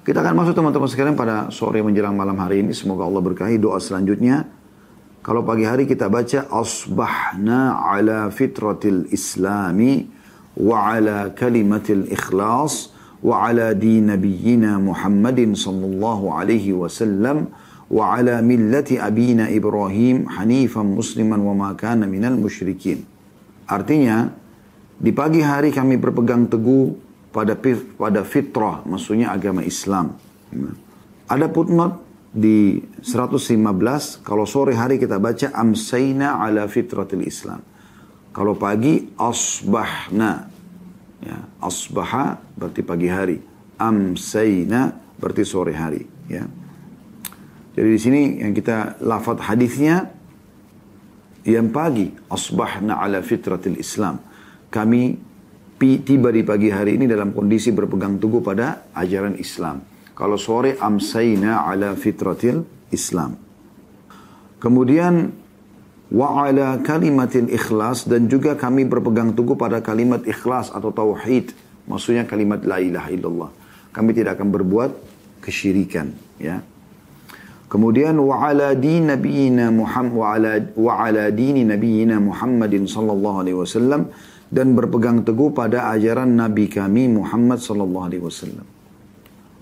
Kita akan masuk teman-teman sekalian pada sore menjelang malam hari ini. Semoga Allah berkahi doa selanjutnya. Kalau pagi hari kita baca asbahna ala fitratil islami wa ala kalimatil ikhlas wa ala din nabiyyina Muhammadin sallallahu alaihi wasallam wa ala millati abina Ibrahim hanifan musliman wa ma kana minal musyrikin. Artinya di pagi hari kami berpegang teguh pada pada fitrah maksudnya agama Islam. Ada footnote di 115 kalau sore hari kita baca amsayna ala fitratil Islam. Kalau pagi asbahna. Ya, asbaha berarti pagi hari. Amsayna berarti sore hari, ya. Jadi di sini yang kita lafaz hadisnya yang pagi asbahna ala fitratil Islam. Kami tiba di pagi hari ini dalam kondisi berpegang teguh pada ajaran Islam. Kalau sore amsayna ala fitratil Islam. Kemudian wa ala kalimatil ikhlas dan juga kami berpegang teguh pada kalimat ikhlas atau tauhid. Maksudnya kalimat la ilaha illallah. Kami tidak akan berbuat kesyirikan, ya. Kemudian wa ala din nabiyina Muhammad wa ala wa ala dini nabiyina Muhammadin sallallahu alaihi wasallam dan berpegang teguh pada ajaran nabi kami Muhammad sallallahu alaihi wasallam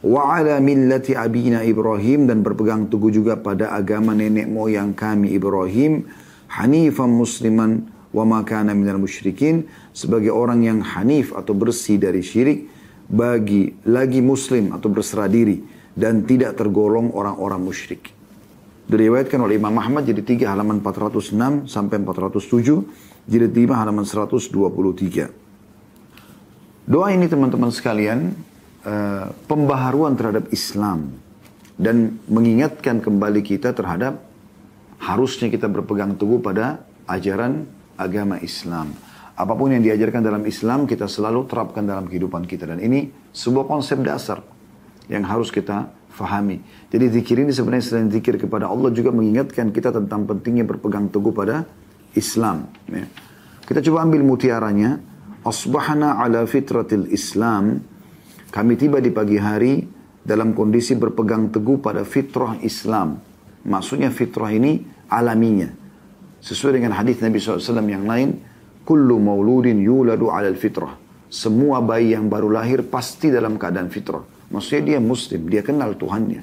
wa ala millati abina Ibrahim dan berpegang teguh juga pada agama nenek moyang kami Ibrahim hanifan musliman wa ma kana minal musyrikin sebagai orang yang hanif atau bersih dari syirik bagi lagi muslim atau berserah diri dan tidak tergolong orang-orang musyrik. Diriwayatkan oleh Imam Ahmad jadi 3 halaman 406 sampai 407, jadi 5 halaman 123. Doa ini teman-teman sekalian Eh, pembaharuan terhadap Islam dan mengingatkan kembali kita terhadap harusnya kita berpegang teguh pada ajaran agama Islam. Apa pun yang diajarkan dalam Islam kita selalu terapkan dalam kehidupan kita dan ini sebuah konsep dasar yang harus kita fahami. Jadi zikir ini sebenarnya selain zikir kepada Allah juga mengingatkan kita tentang pentingnya berpegang teguh pada Islam. Ya. Kita coba ambil mutiaranya. Asbahana ala fitratil Islam kami tiba di pagi hari dalam kondisi berpegang teguh pada fitrah Islam. Maksudnya fitrah ini alaminya. Sesuai dengan hadis Nabi SAW yang lain, Kullu mauludin yuladu alal fitrah. Semua bayi yang baru lahir pasti dalam keadaan fitrah. Maksudnya dia muslim, dia kenal Tuhannya.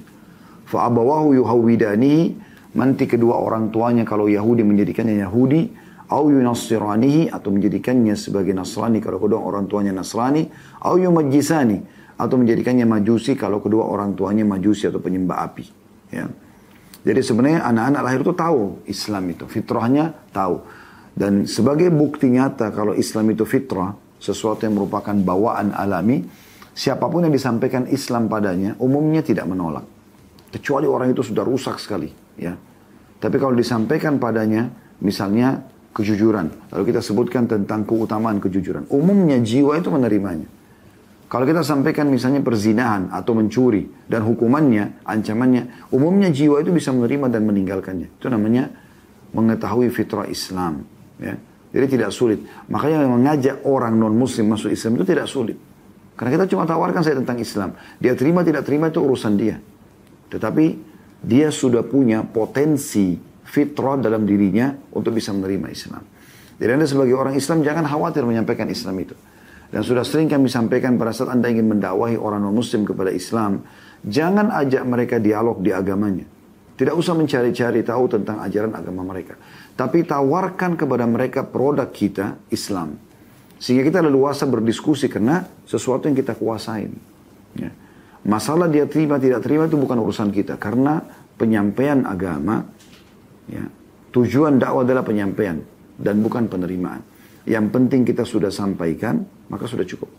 Fa'abawahu yuhawidani, nanti kedua orang tuanya kalau Yahudi menjadikannya Yahudi, au yunassiranihi atau menjadikannya sebagai Nasrani kalau kedua orang tuanya Nasrani, au yumajjisani atau menjadikannya majusi kalau kedua orang tuanya majusi atau penyembah api. Ya. Jadi sebenarnya anak-anak lahir itu tahu Islam itu, fitrahnya tahu. Dan sebagai bukti nyata kalau Islam itu fitrah, sesuatu yang merupakan bawaan alami, siapa pun yang disampaikan Islam padanya umumnya tidak menolak. Kecuali orang itu sudah rusak sekali, ya. Tapi kalau disampaikan padanya, misalnya kejujuran. Lalu kita sebutkan tentang keutamaan kejujuran. Umumnya jiwa itu menerimanya. Kalau kita sampaikan misalnya perzinahan atau mencuri dan hukumannya, ancamannya, umumnya jiwa itu bisa menerima dan meninggalkannya. Itu namanya mengetahui fitrah Islam. Ya. Jadi tidak sulit. Makanya mengajak orang non-muslim masuk Islam itu tidak sulit. Karena kita cuma tawarkan saya tentang Islam. Dia terima tidak terima itu urusan dia. Tetapi dia sudah punya potensi fitrah dalam dirinya untuk bisa menerima Islam. Jadi Anda sebagai orang Islam jangan khawatir menyampaikan Islam itu. Dan sudah sering kami sampaikan pada saat Anda ingin mendakwahi orang non-muslim kepada Islam, jangan ajak mereka dialog di agamanya. Tidak usah mencari-cari tahu tentang ajaran agama mereka. Tapi tawarkan kepada mereka produk kita, Islam. Sehingga kita leluasa berdiskusi karena sesuatu yang kita kuasain. Ya. Masalah dia terima tidak terima itu bukan urusan kita. Karena penyampaian agama Ya. Tujuan dakwah adalah penyampaian dan bukan penerimaan. Yang penting kita sudah sampaikan, maka sudah cukup.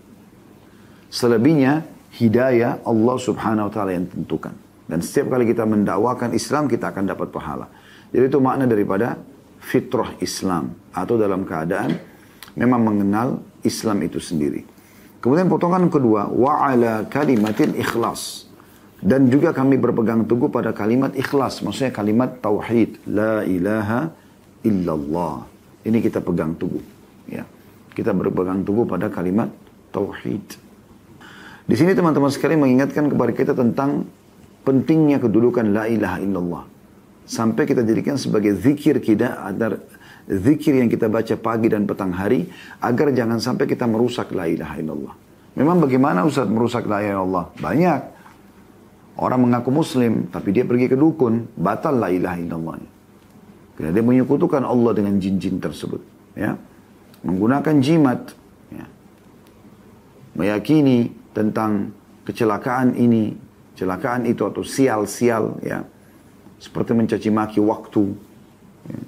Selebihnya, hidayah Allah subhanahu wa ta'ala yang tentukan. Dan setiap kali kita mendakwakan Islam, kita akan dapat pahala. Jadi itu makna daripada fitrah Islam. Atau dalam keadaan memang mengenal Islam itu sendiri. Kemudian potongan kedua, wa'ala kalimatin ikhlas. Dan juga kami berpegang teguh pada kalimat ikhlas. Maksudnya kalimat tauhid. La ilaha illallah. Ini kita pegang teguh. Ya. Kita berpegang teguh pada kalimat tauhid. Di sini teman-teman sekalian mengingatkan kepada kita tentang pentingnya kedudukan la ilaha illallah. Sampai kita jadikan sebagai zikir kita agar zikir yang kita baca pagi dan petang hari agar jangan sampai kita merusak la ilaha illallah. Memang bagaimana Ustaz merusak la ilaha illallah? Banyak. Orang mengaku muslim tapi dia pergi ke dukun, batal la ilaha illallah. Karena dia menyekutukan Allah dengan jin-jin tersebut, ya. Menggunakan jimat, ya. Meyakini tentang kecelakaan ini, kecelakaan itu atau sial-sial, ya seperti mencaci maki waktu. Ya.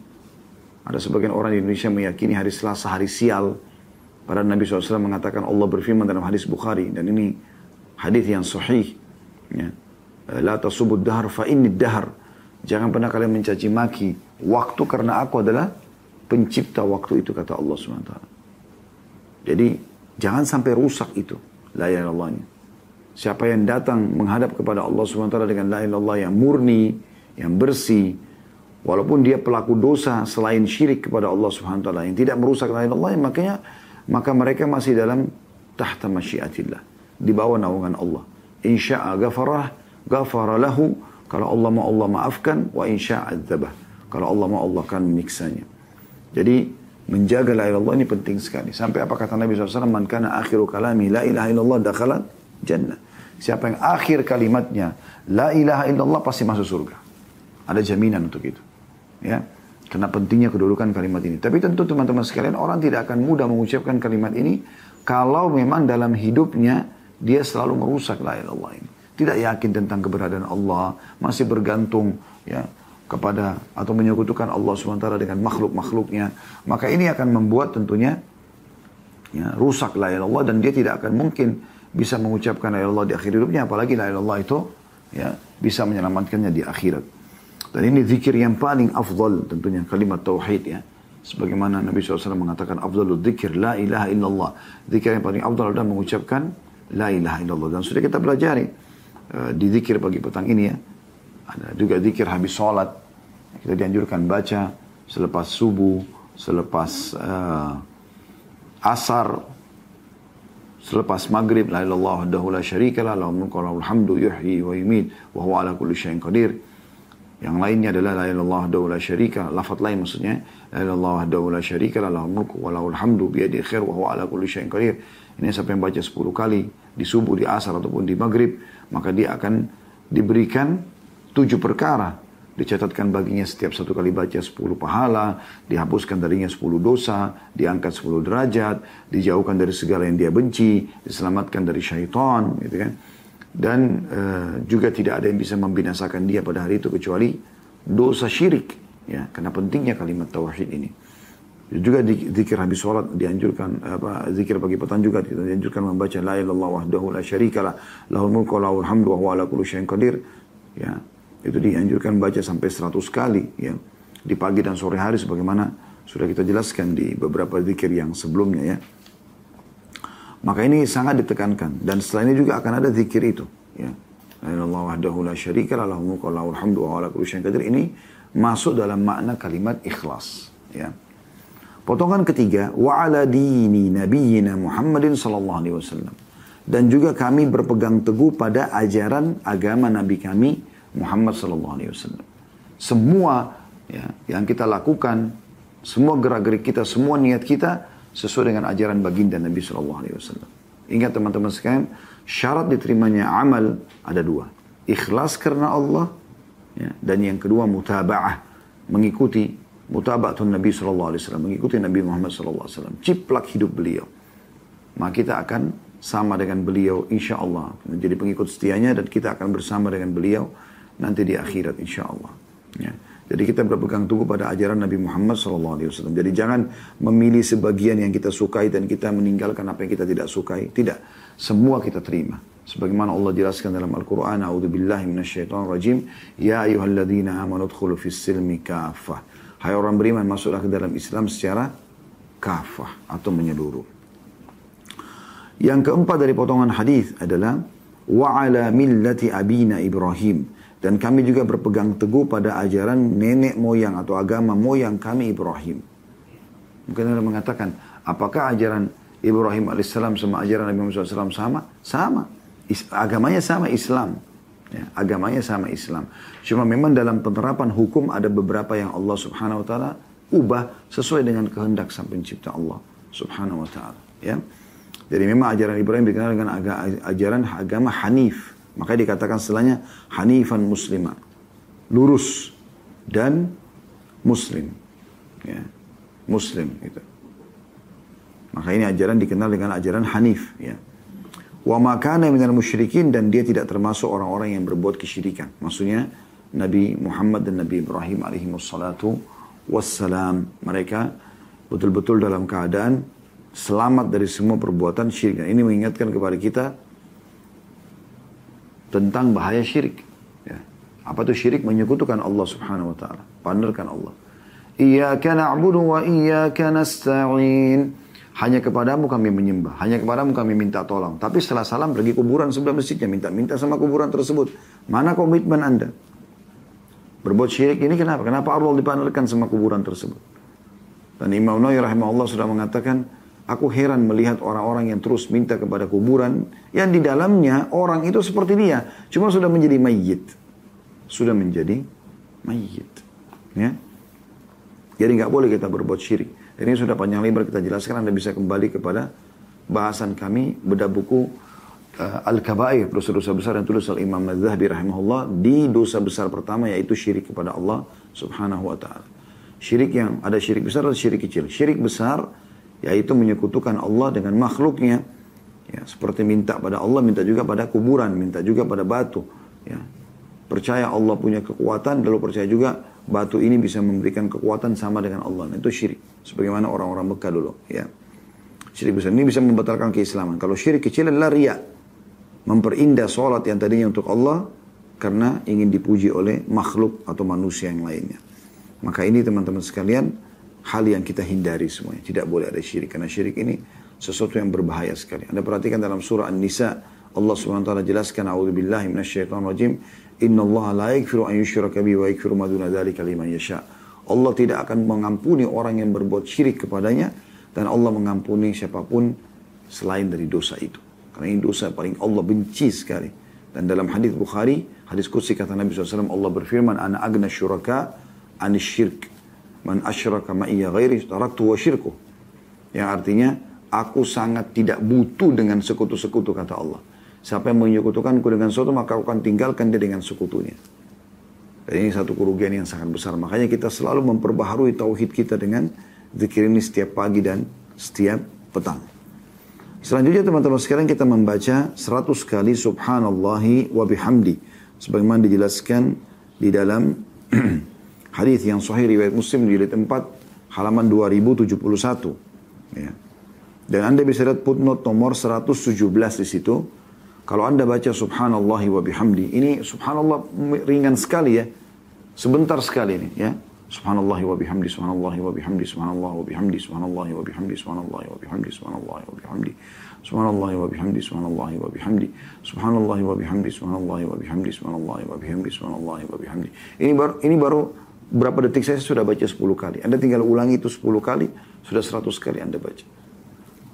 Ada sebagian orang di Indonesia meyakini hari Selasa hari sial. Pada Nabi SAW mengatakan Allah berfirman dalam hadis Bukhari. Dan ini hadis yang sahih. Ya. La tasubud dahar fa inni dahar. Jangan pernah kalian mencaci maki waktu karena aku adalah pencipta waktu itu kata Allah SWT. Jadi jangan sampai rusak itu. La illallah Siapa yang datang menghadap kepada Allah SWT dengan la ilaha yang murni, yang bersih, walaupun dia pelaku dosa selain syirik kepada Allah Subhanahu taala yang tidak merusak lain Allah, makanya maka mereka masih dalam tahta masyiatillah, di bawah naungan Allah. Insya'a ghafarah, ghafara lahu, kalau Allah mau Allah maafkan, wa insya'a adzabah. Kalau Allah mau Allah akan menyiksanya. Jadi menjaga la ilaha ini penting sekali. Sampai apa kata Nabi SAW, man kana akhiru kalami la ilaha illallah dakhalan jannah. Siapa yang akhir kalimatnya la ilaha illallah pasti masuk surga. Ada jaminan untuk itu. Ya. Karena pentingnya kedudukan kalimat ini. Tapi tentu teman-teman sekalian, orang tidak akan mudah mengucapkan kalimat ini kalau memang dalam hidupnya dia selalu merusak la ilallah ini. Tidak yakin tentang keberadaan Allah, masih bergantung ya kepada atau menyekutukan Allah SWT dengan makhluk-makhluknya. Maka ini akan membuat tentunya ya, rusak la ilallah dan dia tidak akan mungkin bisa mengucapkan la ilallah di akhir hidupnya apalagi la ilallah itu ya bisa menyelamatkannya di akhirat. Dan ini zikir yang paling afdal tentunya kalimat tauhid ya. Sebagaimana Nabi SAW mengatakan afdalul zikir la ilaha illallah. Zikir yang paling afdal adalah mengucapkan la ilaha illallah. Dan sudah kita pelajari uh, di zikir pagi petang ini ya. Ada juga zikir habis sholat. Kita dianjurkan baca selepas subuh, selepas uh, asar, selepas maghrib la ilallah wahdahu la syarika la lahul hamdu yuhyi wa yumiit wa huwa ala kulli qadir yang lainnya adalah la ilallah la syarika. Lafaz lain maksudnya la ilallah la syarika la lahul wa lahul hamdu biyadi khair wa huwa ala kulli qadir. Ini sampai membaca 10 kali di subuh, di asar ataupun di maghrib, maka dia akan diberikan tujuh perkara. Dicatatkan baginya setiap satu kali baca 10 pahala, dihapuskan darinya 10 dosa, diangkat 10 derajat, dijauhkan dari segala yang dia benci, diselamatkan dari syaitan, gitu kan. Dan uh, juga tidak ada yang bisa membinasakan dia pada hari itu kecuali dosa syirik. Ya karena pentingnya kalimat tauhid ini juga zikir habis sholat dianjurkan apa zikir pagi petang juga dianjurkan membaca la ilallah wahdahu la syarikalah lahul mulku wa lahul hamdu wa huwa ala kulli syai'in qadir ya itu dianjurkan baca sampai 100 kali ya di pagi dan sore hari sebagaimana sudah kita jelaskan di beberapa zikir yang sebelumnya ya maka ini sangat ditekankan. Dan setelah ini juga akan ada zikir itu. Ya. Allah wahdahu la syarika lahu mulku lahul hamdu wa ala kulli qadir. Ini masuk dalam makna kalimat ikhlas. Ya. Potongan ketiga, wa ala dini nabiyyina Muhammadin sallallahu alaihi wasallam. Dan juga kami berpegang teguh pada ajaran agama Nabi kami Muhammad sallallahu alaihi wasallam. Semua ya, yang kita lakukan, semua gerak-gerik kita, semua niat kita sesuai dengan ajaran baginda Nabi Shallallahu Alaihi Wasallam. Ingat teman-teman sekalian, syarat diterimanya amal ada dua. Ikhlas karena Allah, ya, dan yang kedua mutaba'ah, mengikuti mutaba'atun Nabi Shallallahu Alaihi Wasallam, mengikuti Nabi Muhammad Shallallahu Alaihi Wasallam, ciplak hidup beliau. Maka kita akan sama dengan beliau insya Allah menjadi pengikut setianya dan kita akan bersama dengan beliau nanti di akhirat insya Allah. Ya. Jadi kita berpegang teguh pada ajaran Nabi Muhammad SAW. Jadi jangan memilih sebagian yang kita sukai dan kita meninggalkan apa yang kita tidak sukai. Tidak. Semua kita terima. Sebagaimana Allah jelaskan dalam Al-Quran. A'udzubillahi rajim. Ya ayuhalladzina amanu dhulu fis silmi kafah. Hai orang beriman masuklah ke dalam Islam secara kafah atau menyeluruh. Yang keempat dari potongan hadis adalah wa ala millati abina Ibrahim dan kami juga berpegang teguh pada ajaran nenek moyang atau agama moyang kami Ibrahim. Mungkin Anda mengatakan, apakah ajaran Ibrahim alaihissalam sama ajaran Nabi Muhammad SAW sama? Sama. agamanya sama Islam. Ya, agamanya sama Islam. Cuma memang dalam penerapan hukum ada beberapa yang Allah subhanahu wa ta'ala ubah sesuai dengan kehendak sang pencipta Allah subhanahu wa ta'ala. Ya. Jadi memang ajaran Ibrahim dikenal dengan ajaran agama Hanif. Makanya dikatakan setelahnya Hanifan Muslimah. Lurus dan Muslim. Ya. Muslim gitu. Maka ini ajaran dikenal dengan ajaran Hanif. Ya. Wa makana minal musyrikin dan dia tidak termasuk orang-orang yang berbuat kesyirikan. Maksudnya Nabi Muhammad dan Nabi Ibrahim alaihi wassalatu wassalam. Mereka betul-betul dalam keadaan selamat dari semua perbuatan syirik. Ini mengingatkan kepada kita tentang bahaya syirik. Ya. Apa itu syirik? Menyekutukan Allah subhanahu wa ta'ala. Pandarkan Allah. Iyaka na'budu wa iyaka nasta'in. Hanya kepadamu kami menyembah. Hanya kepadamu kami minta tolong. Tapi setelah salam pergi kuburan sebelah masjidnya. Minta-minta sama kuburan tersebut. Mana komitmen anda? Berbuat syirik ini kenapa? Kenapa Allah dipandarkan sama kuburan tersebut? Dan Imam Nawawi rahimahullah sudah mengatakan, Aku heran melihat orang-orang yang terus minta kepada kuburan yang di dalamnya orang itu seperti dia, cuma sudah menjadi mayit. Sudah menjadi mayit. Ya. Jadi nggak boleh kita berbuat syirik. Ini sudah panjang lebar kita jelaskan, Anda bisa kembali kepada bahasan kami bedah buku uh, Al-Kabair, dosa-dosa besar yang tulis oleh Imam Zahabi rahimahullah di dosa besar pertama yaitu syirik kepada Allah subhanahu wa ta'ala. Syirik yang ada syirik besar dan syirik kecil. Syirik besar yaitu menyekutukan Allah dengan makhluknya. Ya seperti minta pada Allah minta juga pada kuburan minta juga pada batu. Ya percaya Allah punya kekuatan lalu percaya juga batu ini bisa memberikan kekuatan sama dengan Allah. Nah, itu syirik sebagaimana orang-orang Mekah dulu ya syirik besar ini bisa membatalkan keislaman kalau syirik kecil adalah ria memperindah sholat yang tadinya untuk Allah karena ingin dipuji oleh makhluk atau manusia yang lainnya maka ini teman-teman sekalian hal yang kita hindari semuanya. Tidak boleh ada syirik. Karena syirik ini sesuatu yang berbahaya sekali. Anda perhatikan dalam surah An-Nisa. Allah SWT jelaskan. A'udhu billahi minasyaitan rajim. Inna Allah la yakfiru an yushraka wa yakfiru maduna liman yasha. Allah tidak akan mengampuni orang yang berbuat syirik kepadanya. Dan Allah mengampuni siapa pun selain dari dosa itu. Karena ini dosa paling Allah benci sekali. Dan dalam hadis Bukhari, hadis kursi kata Nabi SAW, Allah berfirman, Ana agna syuraka anis syirk. Man asyraka ma'iyya ghairi taraktu wa syirku. Yang artinya, aku sangat tidak butuh dengan sekutu-sekutu kata Allah. Siapa yang menyekutukanku dengan sesuatu, maka aku akan tinggalkan dia dengan sekutunya. Dan ini satu kerugian yang sangat besar. Makanya kita selalu memperbaharui tauhid kita dengan zikir ini setiap pagi dan setiap petang. Selanjutnya teman-teman sekarang kita membaca 100 kali subhanallahi wa bihamdi. Sebagaimana dijelaskan di dalam hadis yang sahih riwayat Muslim di jilid 4 halaman 2071. Ya. Dan Anda bisa lihat footnote nomor 117 di situ. Kalau Anda baca subhanallah wa bihamdi, ini subhanallah ringan sekali ya. Sebentar sekali ini ya. Subhanallah wa bihamdi, subhanallah wa bihamdi, subhanallah wa bihamdi, subhanallah wa bihamdi, subhanallah wa bihamdi, subhanallah wa bihamdi. Subhanallah wa bihamdi, subhanallah wa bihamdi, subhanallah wa bihamdi, subhanallah wa bihamdi, subhanallah wa bihamdi, subhanallah wa bihamdi. Ini baru ini baru berapa detik saya sudah baca 10 kali. Anda tinggal ulangi itu 10 kali, sudah 100 kali Anda baca.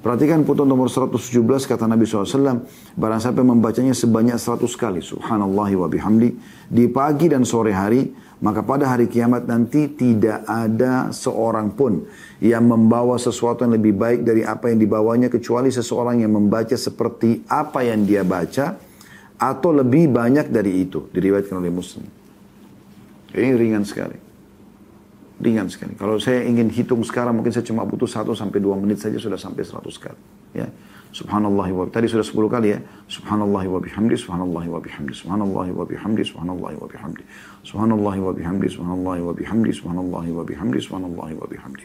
Perhatikan putusan nomor 117 kata Nabi SAW, barang siapa membacanya sebanyak 100 kali, subhanallah wa bihamdi, di pagi dan sore hari, maka pada hari kiamat nanti tidak ada seorang pun yang membawa sesuatu yang lebih baik dari apa yang dibawanya, kecuali seseorang yang membaca seperti apa yang dia baca, atau lebih banyak dari itu, diriwayatkan oleh muslim. Ini ringan sekali ringan sekali. Kalau saya ingin hitung sekarang mungkin saya cuma butuh 1 sampai 2 menit saja sudah sampai 100 kali. Ya. Subhanallah wa tadi sudah 10 kali ya. Subhanallah wa bihamdi, subhanallah wa bihamdi, subhanallah wa bihamdi, subhanallah wa bihamdi. Subhanallah wa bihamdi, subhanallah wa bihamdi, subhanallah wa bihamdi, subhanallah wa bihamdi. Subhanallah wa bihamdi,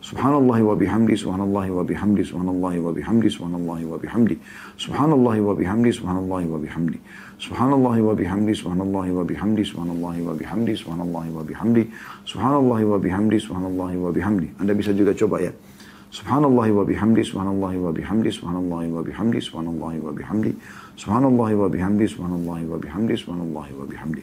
Subhanallah wa bihamdi, subhanallah wa bihamdi, subhanallah wa bihamdi, subhanallah wa bihamdi. Subhanallah wa bihamdi, subhanallah wa bihamdi. Subhanallah wa bihamdi, subhanallah wa bihamdi, subhanallah wa bihamdi, subhanallah wa bihamdi, subhanallah wa bihamdi, subhanallah wa bihamdi. Anda bisa juga coba ya. Subhanallah wa bihamdi, subhanallah wa bihamdi, subhanallah wa bihamdi, subhanallah wa bihamdi, subhanallah wa bihamdi, subhanallah wa bihamdi, subhanallah wa bihamdi.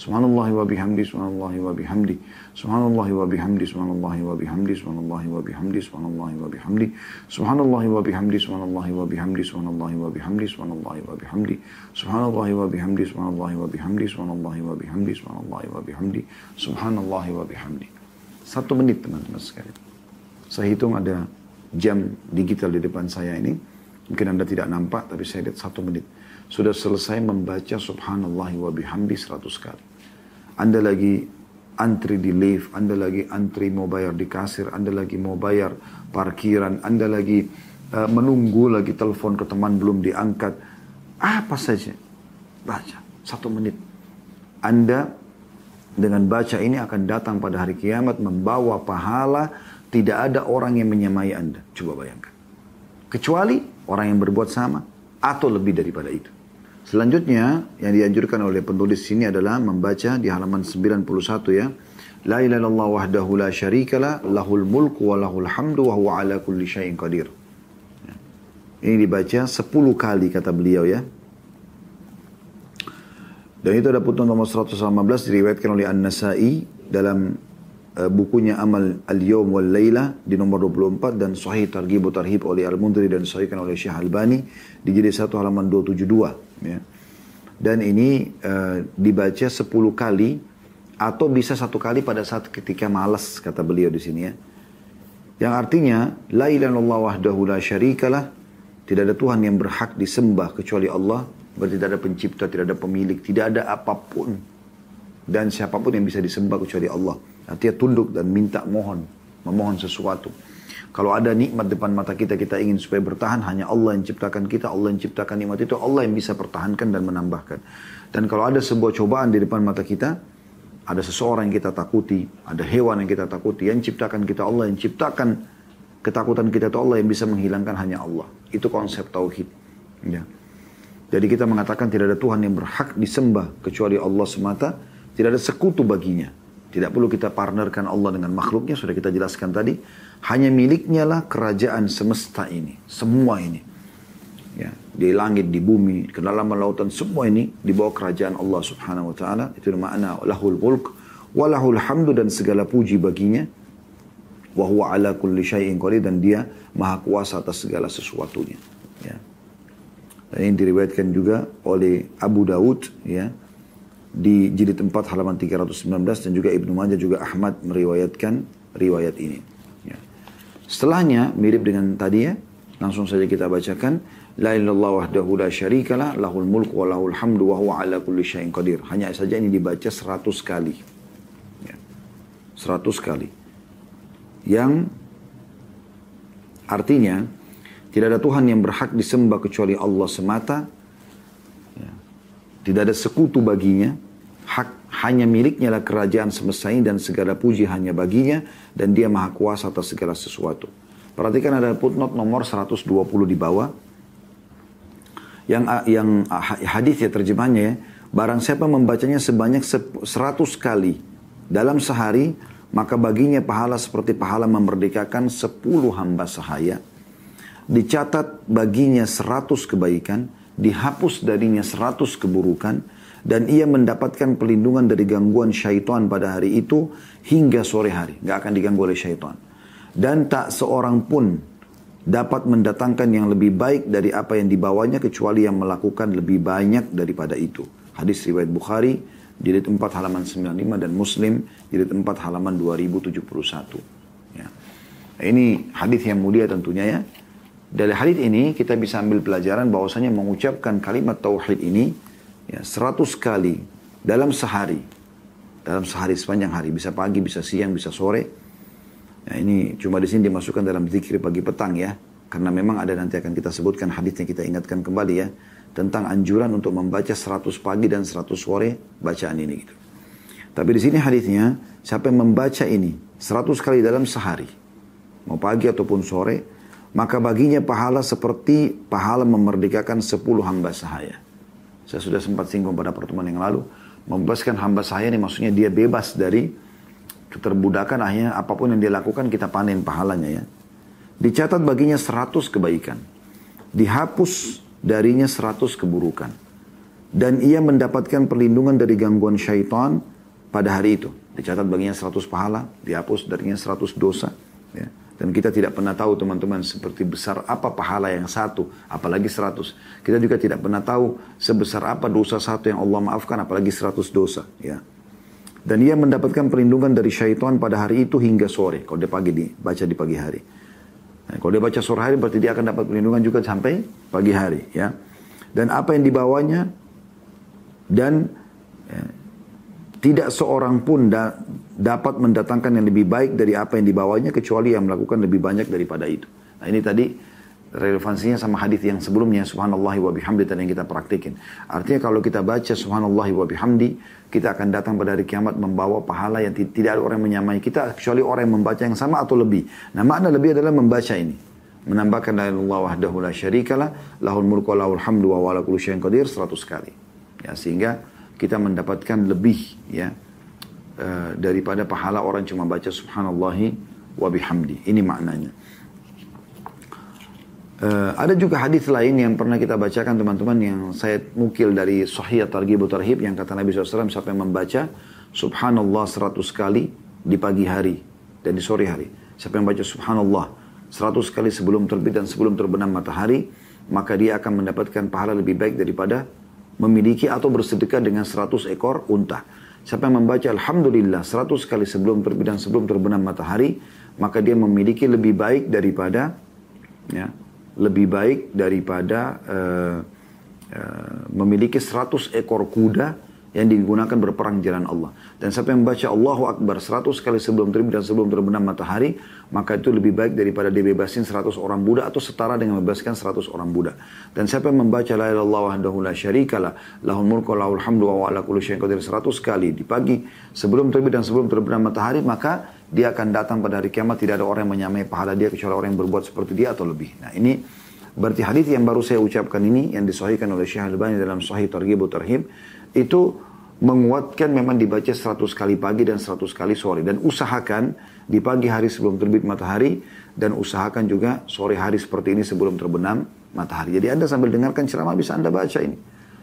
Subhanallah wa bihamdi, subhanallah wa bihamdi, subhanallah wa bihamdi, subhanallah wa bihamdi, subhanallah wa bihamdi, subhanallah wa bihamdi, subhanallah wa bihamdi, subhanallah wa bihamdi, subhanallah wa bihamdi, subhanallah wa bihamdi, subhanallah wa bihamdi, subhanallah wa bihamdi, subhanallah wa bihamdi, subhanallah wa bihamdi, subhanallah wa bihamdi. Satu menit teman-teman sekalian. Saya hitung ada jam digital di depan saya ini. Mungkin Anda tidak nampak, tapi saya lihat satu menit. Sudah selesai membaca subhanallah wa bihamdi seratus kali. Anda lagi antri di lift, Anda lagi antri mau bayar di kasir, Anda lagi mau bayar parkiran, Anda lagi uh, menunggu lagi telepon ke teman belum diangkat. Apa saja. Baca. Satu menit. Anda dengan baca ini akan datang pada hari kiamat membawa pahala tidak ada orang yang menyamai Anda. Coba bayangkan. Kecuali orang yang berbuat sama atau lebih daripada itu. Selanjutnya yang dianjurkan oleh penulis sini adalah membaca di halaman 91 ya. La ilaha illallah wahdahu la syarikalah lahul mulku wa lahul hamdu wa huwa ala kulli syai'in qadir. Ya. Ini dibaca 10 kali kata beliau ya. Dan itu ada putun nomor 118 diriwayatkan oleh An-Nasai dalam uh, bukunya Amal Al-Yawm wal Layla di nomor 24 dan Sahih Targhib Tarhib oleh Al-Mundri dan sahihkan oleh Syekh Albani di jilid 1 halaman 272 ya. Dan ini uh, dibaca 10 kali atau bisa satu kali pada saat ketika malas kata beliau di sini ya. Yang artinya la ilaha wahdahu la syarikalah tidak ada Tuhan yang berhak disembah kecuali Allah berarti tidak ada pencipta, tidak ada pemilik, tidak ada apa pun dan siapa pun yang bisa disembah kecuali Allah. Artinya tunduk dan minta mohon, memohon sesuatu. Kalau ada nikmat depan mata kita, kita ingin supaya bertahan, hanya Allah yang ciptakan kita, Allah yang ciptakan nikmat itu, Allah yang bisa pertahankan dan menambahkan. Dan kalau ada sebuah cobaan di depan mata kita, ada seseorang yang kita takuti, ada hewan yang kita takuti, yang ciptakan kita Allah, yang ciptakan ketakutan kita itu Allah yang bisa menghilangkan hanya Allah. Itu konsep tauhid. Ya. Jadi kita mengatakan tidak ada Tuhan yang berhak disembah kecuali Allah semata, tidak ada sekutu baginya. Tidak perlu kita partnerkan Allah dengan makhluknya, sudah kita jelaskan tadi. Hanya miliknya lah kerajaan semesta ini. Semua ini. Ya, di langit, di bumi, ke dalam lautan, semua ini di bawah kerajaan Allah subhanahu wa ta'ala. Itu makna lahul mulk, walahul hamdu dan segala puji baginya. Wa huwa ala kulli syai'in qadir dan dia maha kuasa atas segala sesuatunya. Ya. Dan ini diriwayatkan juga oleh Abu Daud ya di jilid 4 halaman 319 dan juga Ibnu Majah juga Ahmad meriwayatkan riwayat ini. Setelahnya mirip dengan tadi ya, langsung saja kita bacakan La ilallah wahdahu la syarikalah lahul mulku wa lahul hamdu wa huwa ala kulli syai'in qadir. Hanya saja ini dibaca 100 kali. Ya. 100 kali. Yang artinya tidak ada Tuhan yang berhak disembah kecuali Allah semata. Ya. Tidak ada sekutu baginya. Hak hanya miliknya lah kerajaan semesta ini dan segala puji hanya baginya dan dia maha kuasa atas segala sesuatu. Perhatikan ada footnote nomor 120 di bawah. Yang yang hadis ya terjemahnya ya, barang siapa membacanya sebanyak 100 kali dalam sehari, maka baginya pahala seperti pahala memerdekakan 10 hamba sahaya. Dicatat baginya 100 kebaikan, dihapus darinya 100 keburukan, dan ia mendapatkan perlindungan dari gangguan syaitan pada hari itu hingga sore hari. Nggak akan diganggu oleh syaitan. Dan tak seorang pun dapat mendatangkan yang lebih baik dari apa yang dibawanya kecuali yang melakukan lebih banyak daripada itu. Hadis riwayat Bukhari, jilid 4 halaman 95 dan Muslim, jilid 4 halaman 2071. Ya. Ini hadis yang mulia tentunya ya. Dari hadis ini kita bisa ambil pelajaran bahwasanya mengucapkan kalimat tauhid ini ya 100 kali dalam sehari. Dalam sehari sepanjang hari, bisa pagi, bisa siang, bisa sore. Ya, ini cuma di sini dimasukkan dalam zikir pagi petang ya. Karena memang ada nanti akan kita sebutkan hadisnya kita ingatkan kembali ya tentang anjuran untuk membaca 100 pagi dan 100 sore bacaan ini gitu. Tapi di sini hadisnya siapa yang membaca ini 100 kali dalam sehari mau pagi ataupun sore maka baginya pahala seperti pahala memerdekakan 10 hamba sahaya. Saya sudah sempat singgung pada pertemuan yang lalu membebaskan hamba sahaya ini maksudnya dia bebas dari keterbudakan akhirnya apa pun yang dia lakukan kita panen pahalanya ya. Dicatat baginya 100 kebaikan. Dihapus darinya seratus keburukan. Dan ia mendapatkan perlindungan dari gangguan syaitan pada hari itu. Dicatat baginya seratus pahala, dihapus darinya seratus dosa. Ya. Dan kita tidak pernah tahu teman-teman seperti besar apa pahala yang satu, apalagi seratus. Kita juga tidak pernah tahu sebesar apa dosa satu yang Allah maafkan, apalagi seratus dosa. Ya. Dan ia mendapatkan perlindungan dari syaitan pada hari itu hingga sore. Kalau dia pagi dibaca di pagi hari. Nah, kalau dia baca sore hari berarti dia akan dapat perlindungan juga sampai pagi hari ya. Dan apa yang dibawanya dan ya, tidak seorang pun da, dapat mendatangkan yang lebih baik dari apa yang dibawanya kecuali yang melakukan lebih banyak daripada itu. Nah ini tadi relevansinya sama hadis yang sebelumnya subhanallah wa bihamdi tadi yang kita praktikin. Artinya kalau kita baca subhanallah wa bihamdi, kita akan datang pada hari kiamat membawa pahala yang tidak ada orang yang menyamai kita kecuali orang yang membaca yang sama atau lebih. Nah, makna lebih adalah membaca ini. Menambahkan la ilaha wahdahu la syarikalah, lahul mulku lahul hamdu wa ala kulli syai'in qadir 100 kali. Ya, sehingga kita mendapatkan lebih ya uh, daripada pahala orang cuma baca subhanallahi wa bihamdi. Ini maknanya. Uh, ada juga hadis lain yang pernah kita bacakan teman-teman yang saya mukil dari Sahih Targhib Tarhib yang kata Nabi SAW sampai membaca Subhanallah 100 kali di pagi hari dan di sore hari. Siapa yang baca Subhanallah 100 kali sebelum terbit dan sebelum terbenam matahari, maka dia akan mendapatkan pahala lebih baik daripada memiliki atau bersedekah dengan 100 ekor unta. Siapa yang membaca Alhamdulillah 100 kali sebelum terbit dan sebelum terbenam matahari, maka dia memiliki lebih baik daripada ya, lebih baik daripada uh, uh, memiliki 100 ekor kuda yang digunakan berperang jalan Allah. Dan siapa yang membaca Allahu Akbar 100 kali sebelum terbit dan sebelum terbenam matahari, maka itu lebih baik daripada dibebasin 100 orang budak atau setara dengan membebaskan 100 orang budak. Dan siapa yang membaca la ilaha wahdahu la syarikalah, lahul mulku lahul wa ala kulli syai'in qadir 100 kali di pagi sebelum terbit dan sebelum terbenam matahari, maka dia akan datang pada hari kiamat tidak ada orang yang menyamai pahala dia kecuali orang yang berbuat seperti dia atau lebih. Nah, ini berarti hadis yang baru saya ucapkan ini yang disahihkan oleh Syekh Al-Albani dalam Sahih Targhib Tarhib itu menguatkan memang dibaca 100 kali pagi dan 100 kali sore. Dan usahakan di pagi hari sebelum terbit matahari dan usahakan juga sore hari seperti ini sebelum terbenam matahari. Jadi Anda sambil dengarkan ceramah bisa Anda baca ini.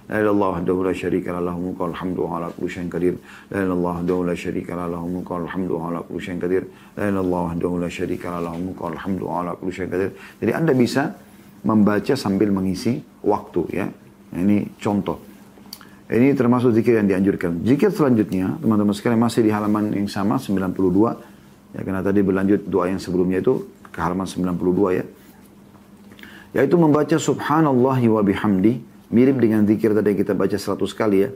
La ilallah wahdahu la syarika la lahu mulku alhamdu wa ala kulli syai'in qadir. La ilallah wahdahu la syarika la lahu mulku alhamdu wa ala kulli syai'in qadir. La ilallah wahdahu la syarika la lahu mulku alhamdu wa ala kulli syai'in qadir. Jadi Anda bisa membaca sambil mengisi waktu ya. Ini contoh. Ini termasuk zikir yang dianjurkan. Zikir selanjutnya, teman-teman sekalian masih di halaman yang sama, 92. Ya, karena tadi berlanjut doa yang sebelumnya itu ke halaman 92 ya. Yaitu membaca subhanallah wa bihamdi. Mirip dengan zikir tadi yang kita baca 100 kali ya.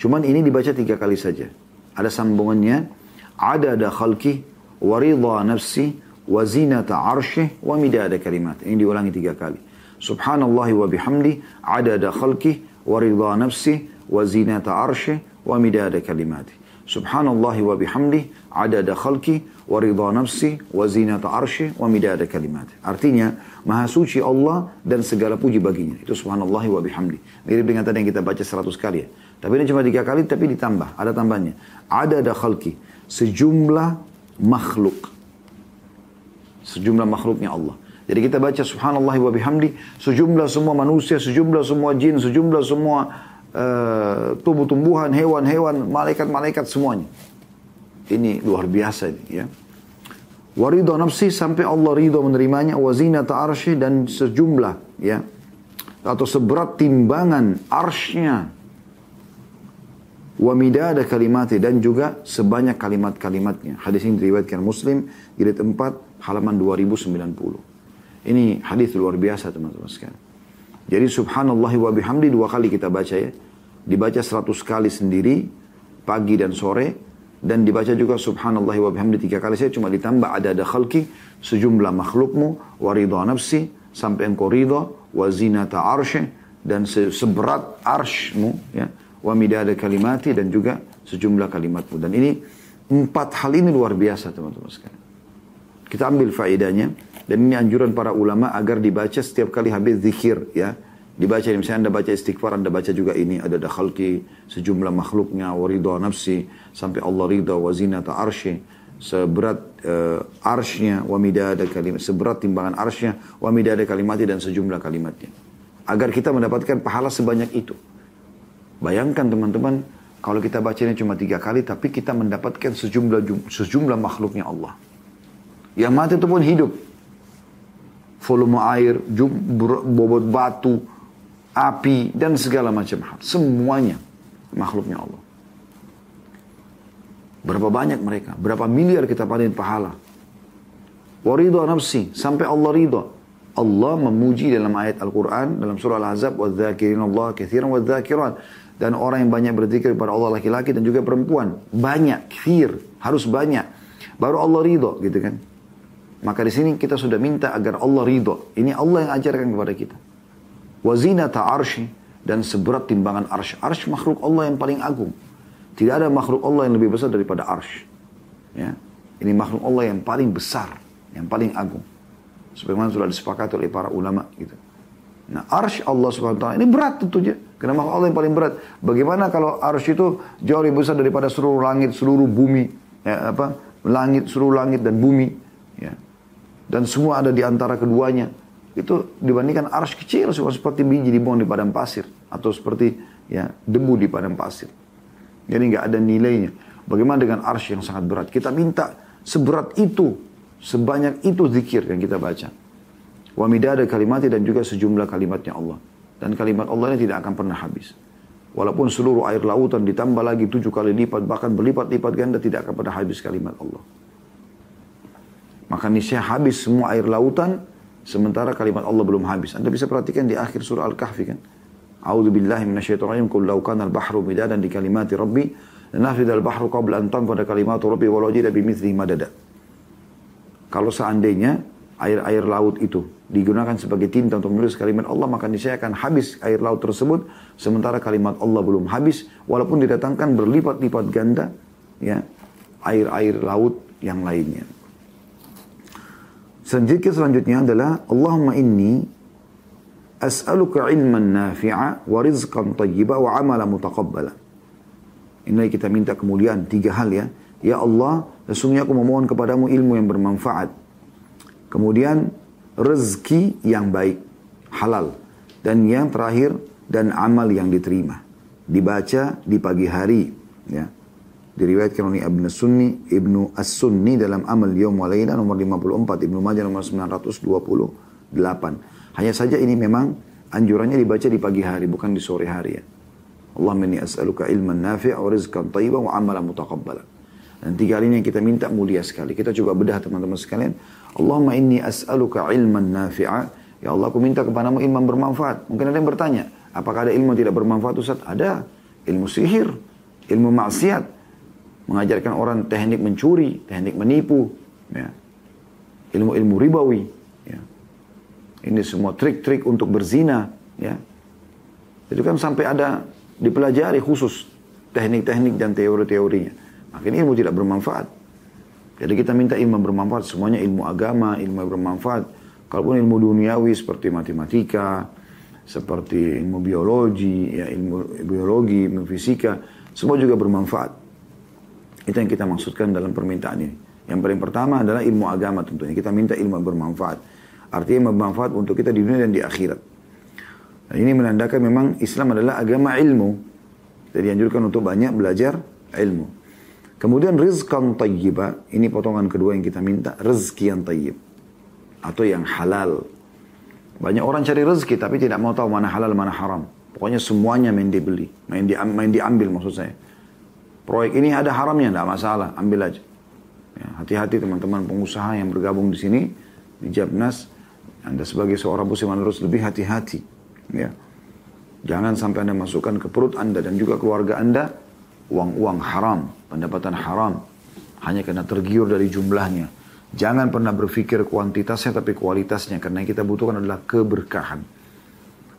Cuman ini dibaca tiga kali saja. Ada sambungannya. Ada ada khalki, waridha nafsi, wa zinata arshih, wa midada kalimat. Ini diulangi tiga kali. Subhanallah wa bihamdi, ada ada khalki, waridha nafsi, wa zinata arshi wa midada kalimati. Subhanallah wa bihamdi adada khalki wa ridha nafsi wa zinata arshi wa midada kalimati. Artinya, maha suci Allah dan segala puji baginya. Itu subhanallah wa bihamdi. Mirip dengan tadi yang kita baca seratus kali ya. Tapi ini cuma tiga kali tapi ditambah. Ada tambahnya. Adada khalki. Sejumlah makhluk. Sejumlah makhluknya Allah. Jadi kita baca subhanallah wa bihamdi. Sejumlah semua manusia, sejumlah semua jin, sejumlah semua uh, tumbuh-tumbuhan, hewan-hewan, malaikat-malaikat semuanya. Ini luar biasa ini ya. Waridho nafsi sampai Allah ridho menerimanya wazina ta'arsy dan sejumlah ya atau seberat timbangan arsnya wa midada kalimati dan juga sebanyak kalimat-kalimatnya. Hadis ini diriwayatkan Muslim jilid 4 halaman 2090. Ini hadis luar biasa teman-teman sekalian. Jadi subhanallah wa bihamdi dua kali kita baca ya. Dibaca 100 kali sendiri pagi dan sore dan dibaca juga subhanallah wa bihamdi tiga kali saya cuma ditambah ada ada khalqi sejumlah makhlukmu wa ridha nafsi sampai engkau ridha wa zinata dan seberat arshmu ya wa midada kalimati dan juga sejumlah kalimatmu. Dan ini empat hal ini luar biasa teman-teman sekalian. Kita ambil faedahnya dan ini anjuran para ulama agar dibaca setiap kali habis zikir ya. Dibaca misalnya Anda baca istighfar, Anda baca juga ini ada dakhalki sejumlah makhluknya waridha nafsi sampai Allah ridha wa zinata arsy seberat uh, arsnya wa midada kalimat seberat timbangan arsnya wa midada kalimati dan sejumlah kalimatnya agar kita mendapatkan pahala sebanyak itu Bayangkan teman-teman, kalau kita bacanya cuma tiga kali, tapi kita mendapatkan sejumlah sejumlah makhluknya Allah. Yang mati itu pun hidup. Volume air, bobot batu, api, dan segala macam hal. Semuanya makhluknya Allah. Berapa banyak mereka? Berapa miliar kita panen pahala? Waridha nafsi. Sampai Allah ridha. Allah memuji dalam ayat Al-Quran, dalam surah Al-Azab, وَالذَّاكِرِينَ اللَّهَ كَثِيرًا وَالذَّاكِرَانِ dan orang yang banyak berzikir kepada Allah laki-laki dan juga perempuan. Banyak, kir, harus banyak. Baru Allah ridho gitu kan. maka di sini kita sudah minta agar Allah ridho. Ini Allah yang ajarkan kepada kita. Wazinata arsy dan seberat timbangan arsy. Arsy makhluk Allah yang paling agung. Tidak ada makhluk Allah yang lebih besar daripada arsy. Ya. Ini makhluk Allah yang paling besar, yang paling agung. Sebagaimana sudah disepakati oleh para ulama gitu. Nah, arsy Allah Subhanahu ini berat tentunya. Karena makhluk Allah yang paling berat. Bagaimana kalau arsy itu jauh lebih besar daripada seluruh langit, seluruh bumi, ya, apa? Langit, seluruh langit dan bumi. Dan semua ada di antara keduanya. Itu dibandingkan arsy kecil seperti biji dibuang di padang pasir atau seperti ya debu di padang pasir. Jadi nggak ada nilainya. Bagaimana dengan arsy yang sangat berat? Kita minta seberat itu, sebanyak itu zikir yang kita baca. Wa midada kalimati dan juga sejumlah kalimatnya Allah. Dan kalimat Allah ini tidak akan pernah habis. Walaupun seluruh air lautan ditambah lagi tujuh kali lipat, bahkan berlipat-lipat ganda tidak akan pernah habis kalimat Allah. Maka niscaya habis semua air lautan, sementara kalimat Allah belum habis. Anda bisa perhatikan di akhir surah Al-Kahfi kan. A'udzu billahi minasyaitonir rajim. Qul law kana al-bahru midadan di kalimati rabbi lanafida al-bahru qabla an tanfada kalimatu rabbi walau jida madada. Kalau seandainya air-air laut itu digunakan sebagai tinta untuk menulis kalimat Allah maka niscaya akan habis air laut tersebut sementara kalimat Allah belum habis walaupun didatangkan berlipat-lipat ganda ya air-air laut yang lainnya. Selanjutnya selanjutnya adalah Allahumma inni as'aluka ilman nafi'a wa rizqan tayyiba wa amala mutaqabbala. Ini kita minta kemuliaan tiga hal ya. Ya Allah, sesungguhnya aku memohon kepadamu ilmu yang bermanfaat, Kemudian rezeki yang baik, halal. Dan yang terakhir, dan amal yang diterima. Dibaca di pagi hari. Ya. Diriwayatkan oleh Ibnu Sunni, Ibnu As-Sunni dalam Amal Yawm Walayla nomor 54, Ibnu Majah nomor 928. Hanya saja ini memang anjurannya dibaca di pagi hari, bukan di sore hari ya. Allahumma inni as'aluka ilman nafi'a wa rizqan tayyiban wa amalan mutaqabbala. Dan tiga hari ini yang kita minta mulia sekali. Kita coba bedah teman-teman sekalian. Allahumma inni as'aluka ilman nafi'a. Ya Allah, aku minta kepadamu ilmu bermanfaat. Mungkin ada yang bertanya, apakah ada ilmu yang tidak bermanfaat Ustaz? Ada. Ilmu sihir, ilmu maksiat. Mengajarkan orang teknik mencuri, teknik menipu. Ya. Ilmu-ilmu ribawi. Ya. Ini semua trik-trik untuk berzina. Ya. Itu kan sampai ada dipelajari khusus teknik-teknik dan teori-teorinya. Akhirnya ilmu tidak bermanfaat. Jadi kita minta ilmu bermanfaat, semuanya ilmu agama, ilmu bermanfaat. Kalaupun ilmu duniawi seperti matematika, seperti ilmu biologi, ya ilmu biologi, ilmu fisika, semua juga bermanfaat. Itu yang kita maksudkan dalam permintaan ini. Yang paling pertama adalah ilmu agama tentunya. Kita minta ilmu yang bermanfaat. Artinya bermanfaat untuk kita di dunia dan di akhirat. Dan ini menandakan memang Islam adalah agama ilmu. Jadi anjurkan untuk banyak belajar ilmu. Kemudian rizkan tayyiba, ini potongan kedua yang kita minta, rezeki yang tayyib. Atau yang halal. Banyak orang cari rezeki tapi tidak mau tahu mana halal, mana haram. Pokoknya semuanya main dibeli, main, di, main diambil maksud saya. Proyek ini ada haramnya, tidak masalah, ambil aja. Ya, hati-hati teman-teman pengusaha yang bergabung di sini, di Jabnas, Anda sebagai seorang muslim harus lebih hati-hati. Ya. Jangan sampai Anda masukkan ke perut Anda dan juga keluarga Anda uang-uang haram, pendapatan haram, hanya karena tergiur dari jumlahnya. Jangan pernah berpikir kuantitasnya tapi kualitasnya, karena yang kita butuhkan adalah keberkahan.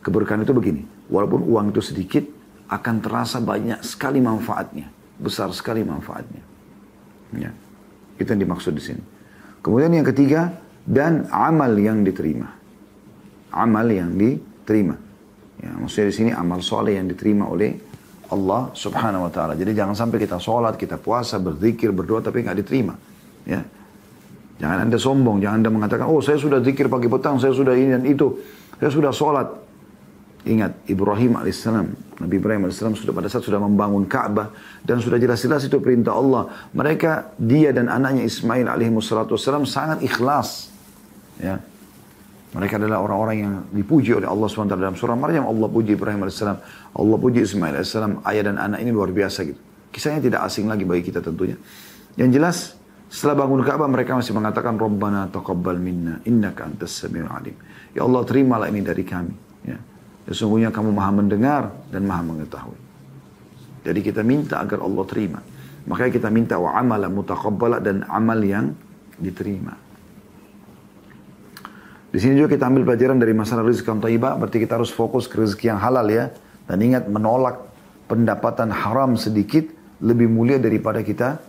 Keberkahan itu begini, walaupun uang itu sedikit, akan terasa banyak sekali manfaatnya besar sekali manfaatnya. Ya. Itu yang dimaksud di sini. Kemudian yang ketiga, dan amal yang diterima. Amal yang diterima. Ya, maksudnya di sini amal soleh yang diterima oleh Allah subhanahu wa ta'ala. Jadi jangan sampai kita sholat, kita puasa, berzikir, berdoa, tapi nggak diterima. Ya. Jangan anda sombong, jangan anda mengatakan, oh saya sudah zikir pagi petang, saya sudah ini dan itu. Saya sudah sholat. Ingat, Ibrahim alaihissalam, Nabi Ibrahim alaihissalam sudah pada saat sudah membangun Ka'bah dan sudah jelas-jelas itu perintah Allah. Mereka, dia dan anaknya Ismail alaihissalam sangat ikhlas. Ya. Mereka adalah orang-orang yang dipuji oleh Allah SWT dalam surah Maryam. Allah puji Ibrahim alaihissalam, Allah puji Ismail alaihissalam. Ayah dan anak ini luar biasa gitu. Kisahnya tidak asing lagi bagi kita tentunya. Yang jelas, setelah bangun Ka'bah mereka masih mengatakan Rabbana taqabbal minna innaka antas samiul alim. Ya Allah terimalah ini dari kami. Ya. Sesungguhnya kamu maha mendengar dan maha mengetahui. Jadi kita minta agar Allah terima. Makanya kita minta wa amala mutaqabbala dan amal yang diterima. Di sini juga kita ambil pelajaran dari masalah rezeki yang taibah, berarti kita harus fokus ke rezeki yang halal ya. Dan ingat menolak pendapatan haram sedikit lebih mulia daripada kita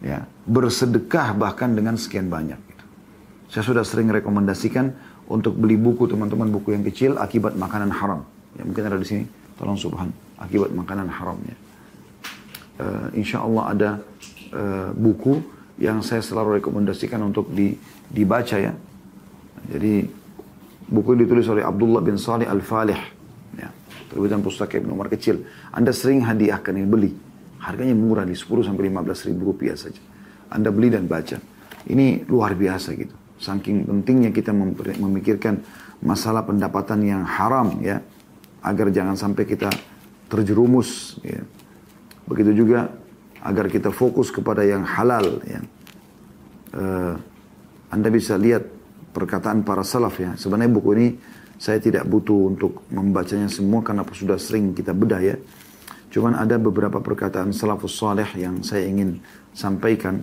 ya bersedekah bahkan dengan sekian banyak. Saya sudah sering rekomendasikan untuk beli buku teman-teman buku yang kecil akibat makanan haram. Ya mungkin ada di sini. Tolong subhan akibat makanan haramnya. Uh, insya Allah ada uh, buku yang saya selalu rekomendasikan untuk di, dibaca ya. Jadi buku ditulis oleh Abdullah bin Salih Al-Falih. Ya, terbitan pustaka Ibn Umar kecil. Anda sering hadiahkan ini beli. Harganya murah di 10 sampai 15 ribu rupiah saja. Anda beli dan baca. Ini luar biasa gitu. Saking pentingnya kita memikirkan masalah pendapatan yang haram ya. Agar jangan sampai kita terjerumus ya. Begitu juga agar kita fokus kepada yang halal ya. Uh, anda bisa lihat perkataan para salaf ya. Sebenarnya buku ini saya tidak butuh untuk membacanya semua karena sudah sering kita bedah ya. Cuman ada beberapa perkataan salafus salih yang saya ingin sampaikan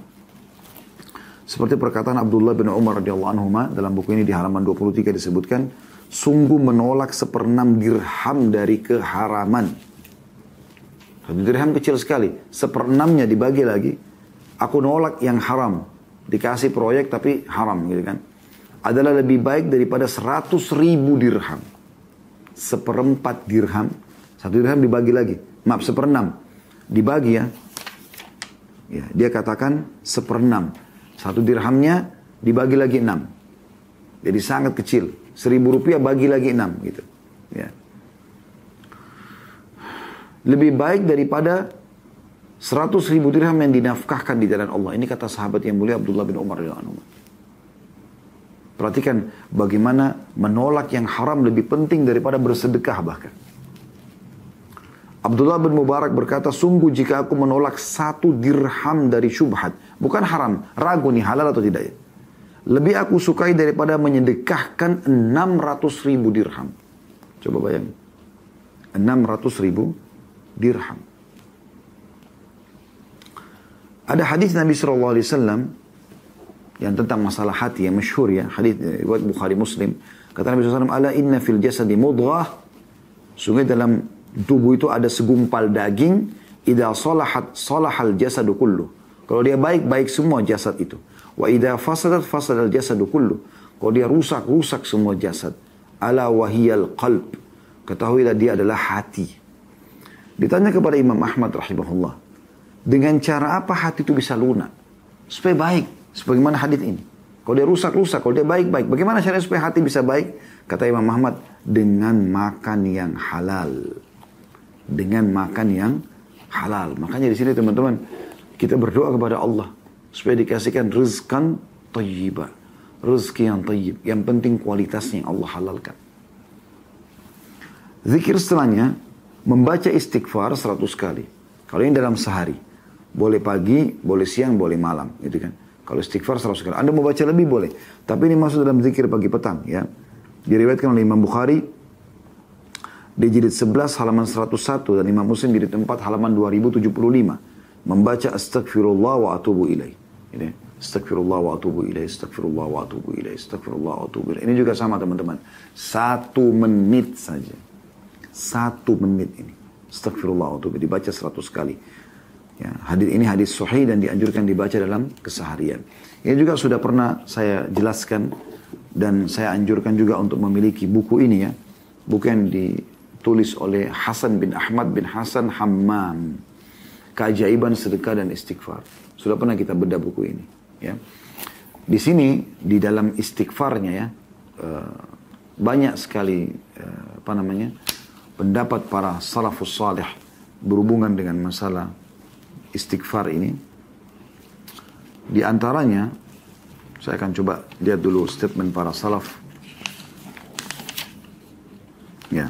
seperti perkataan Abdullah bin Umar radhiyallahu anhu dalam buku ini di halaman 23 disebutkan, sungguh menolak seperenam dirham dari keharaman. Satu dirham kecil sekali, seperenamnya dibagi lagi. Aku nolak yang haram, dikasih proyek tapi haram gitu kan. Adalah lebih baik daripada 100 ribu dirham. Seperempat dirham, satu dirham dibagi lagi. Maaf, seperenam. Dibagi ya. ya dia katakan seperenam satu dirhamnya dibagi lagi enam. Jadi sangat kecil. Seribu rupiah bagi lagi enam gitu. Ya. Lebih baik daripada seratus ribu dirham yang dinafkahkan di jalan Allah. Ini kata sahabat yang mulia Abdullah bin Umar Perhatikan bagaimana menolak yang haram lebih penting daripada bersedekah bahkan. Abdullah bin Mubarak berkata, sungguh jika aku menolak satu dirham dari syubhat, bukan haram, ragu nih halal atau tidak ya. Lebih aku sukai daripada menyedekahkan 600 ribu dirham. Coba bayangin. 600 ribu dirham. Ada hadis Nabi SAW yang tentang masalah hati yang masyhur ya. Hadis riwayat Bukhari Muslim. Kata Nabi SAW, Ala inna fil jasadi mudghah. Sungguh dalam tubuh itu ada segumpal daging, idza salahat salahal jasadu kullu. Kalau dia baik, baik semua jasad itu. Wa idza fasadat fasadal jasadu kullu. Kalau dia rusak, rusak semua jasad. Ala wahiyal qalb. Ketahuilah dia adalah hati. Ditanya kepada Imam Ahmad rahimahullah. Dengan cara apa hati itu bisa lunak? Supaya baik. Sebagaimana hadis ini. Kalau dia rusak, rusak. Kalau dia baik, baik. Bagaimana caranya supaya hati bisa baik? Kata Imam Ahmad, dengan makan yang halal dengan makan yang halal. Makanya di sini teman-teman kita berdoa kepada Allah supaya dikasihkan rizkan tayyibah. Rezeki yang tayyib. Yang penting kualitasnya yang Allah halalkan. Zikir setelahnya membaca istighfar 100 kali. Kalau ini dalam sehari. Boleh pagi, boleh siang, boleh malam, gitu kan. Kalau istighfar 100 kali. Anda mau baca lebih boleh. Tapi ini masuk dalam zikir pagi petang, ya. Diriwayatkan oleh Imam Bukhari di jilid 11 halaman 101 dan Imam Muslim jilid 4 halaman 2075 membaca astagfirullah wa atubu ilaih. Ini astagfirullah wa atubu ilaih, astagfirullah wa atubu ilaih, astagfirullah wa atubu ilaih. Ini juga sama teman-teman. Satu menit saja. Satu menit ini. Astagfirullah wa atubu dibaca 100 kali. Ya, hadis ini hadis sahih dan dianjurkan dibaca dalam keseharian. Ini juga sudah pernah saya jelaskan dan saya anjurkan juga untuk memiliki buku ini ya. Buku yang ditulis oleh Hasan bin Ahmad bin Hasan Hammam. Keajaiban sedekah dan istighfar. Sudah pernah kita bedah buku ini ya. Di sini di dalam istighfarnya ya uh, banyak sekali uh, apa namanya pendapat para salafus salih berhubungan dengan masalah istighfar ini. Di antaranya, saya akan coba lihat dulu statement para salaf. Ya.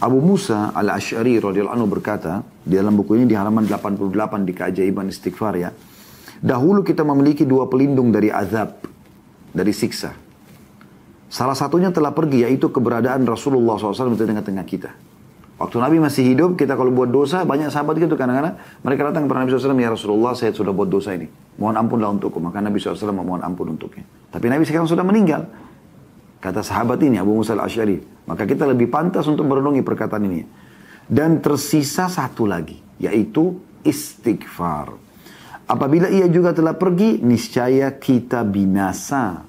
Abu Musa al-Ash'ari radhiyallahu anhu berkata, di dalam buku ini di halaman 88 di keajaiban istighfar ya. Dahulu kita memiliki dua pelindung dari azab, dari siksa. Salah satunya telah pergi yaitu keberadaan Rasulullah SAW di tengah-tengah kita. Waktu Nabi masih hidup, kita kalau buat dosa, banyak sahabat gitu kadang-kadang mereka datang kepada Nabi SAW, ya Rasulullah saya sudah buat dosa ini. Mohon ampunlah untukku. Maka Nabi SAW memohon ampun untuknya. Tapi Nabi sekarang sudah meninggal. Kata sahabat ini, Abu Musa al-Ash'ari. Maka kita lebih pantas untuk merenungi perkataan ini. Dan tersisa satu lagi, yaitu istighfar. Apabila ia juga telah pergi, niscaya kita binasa.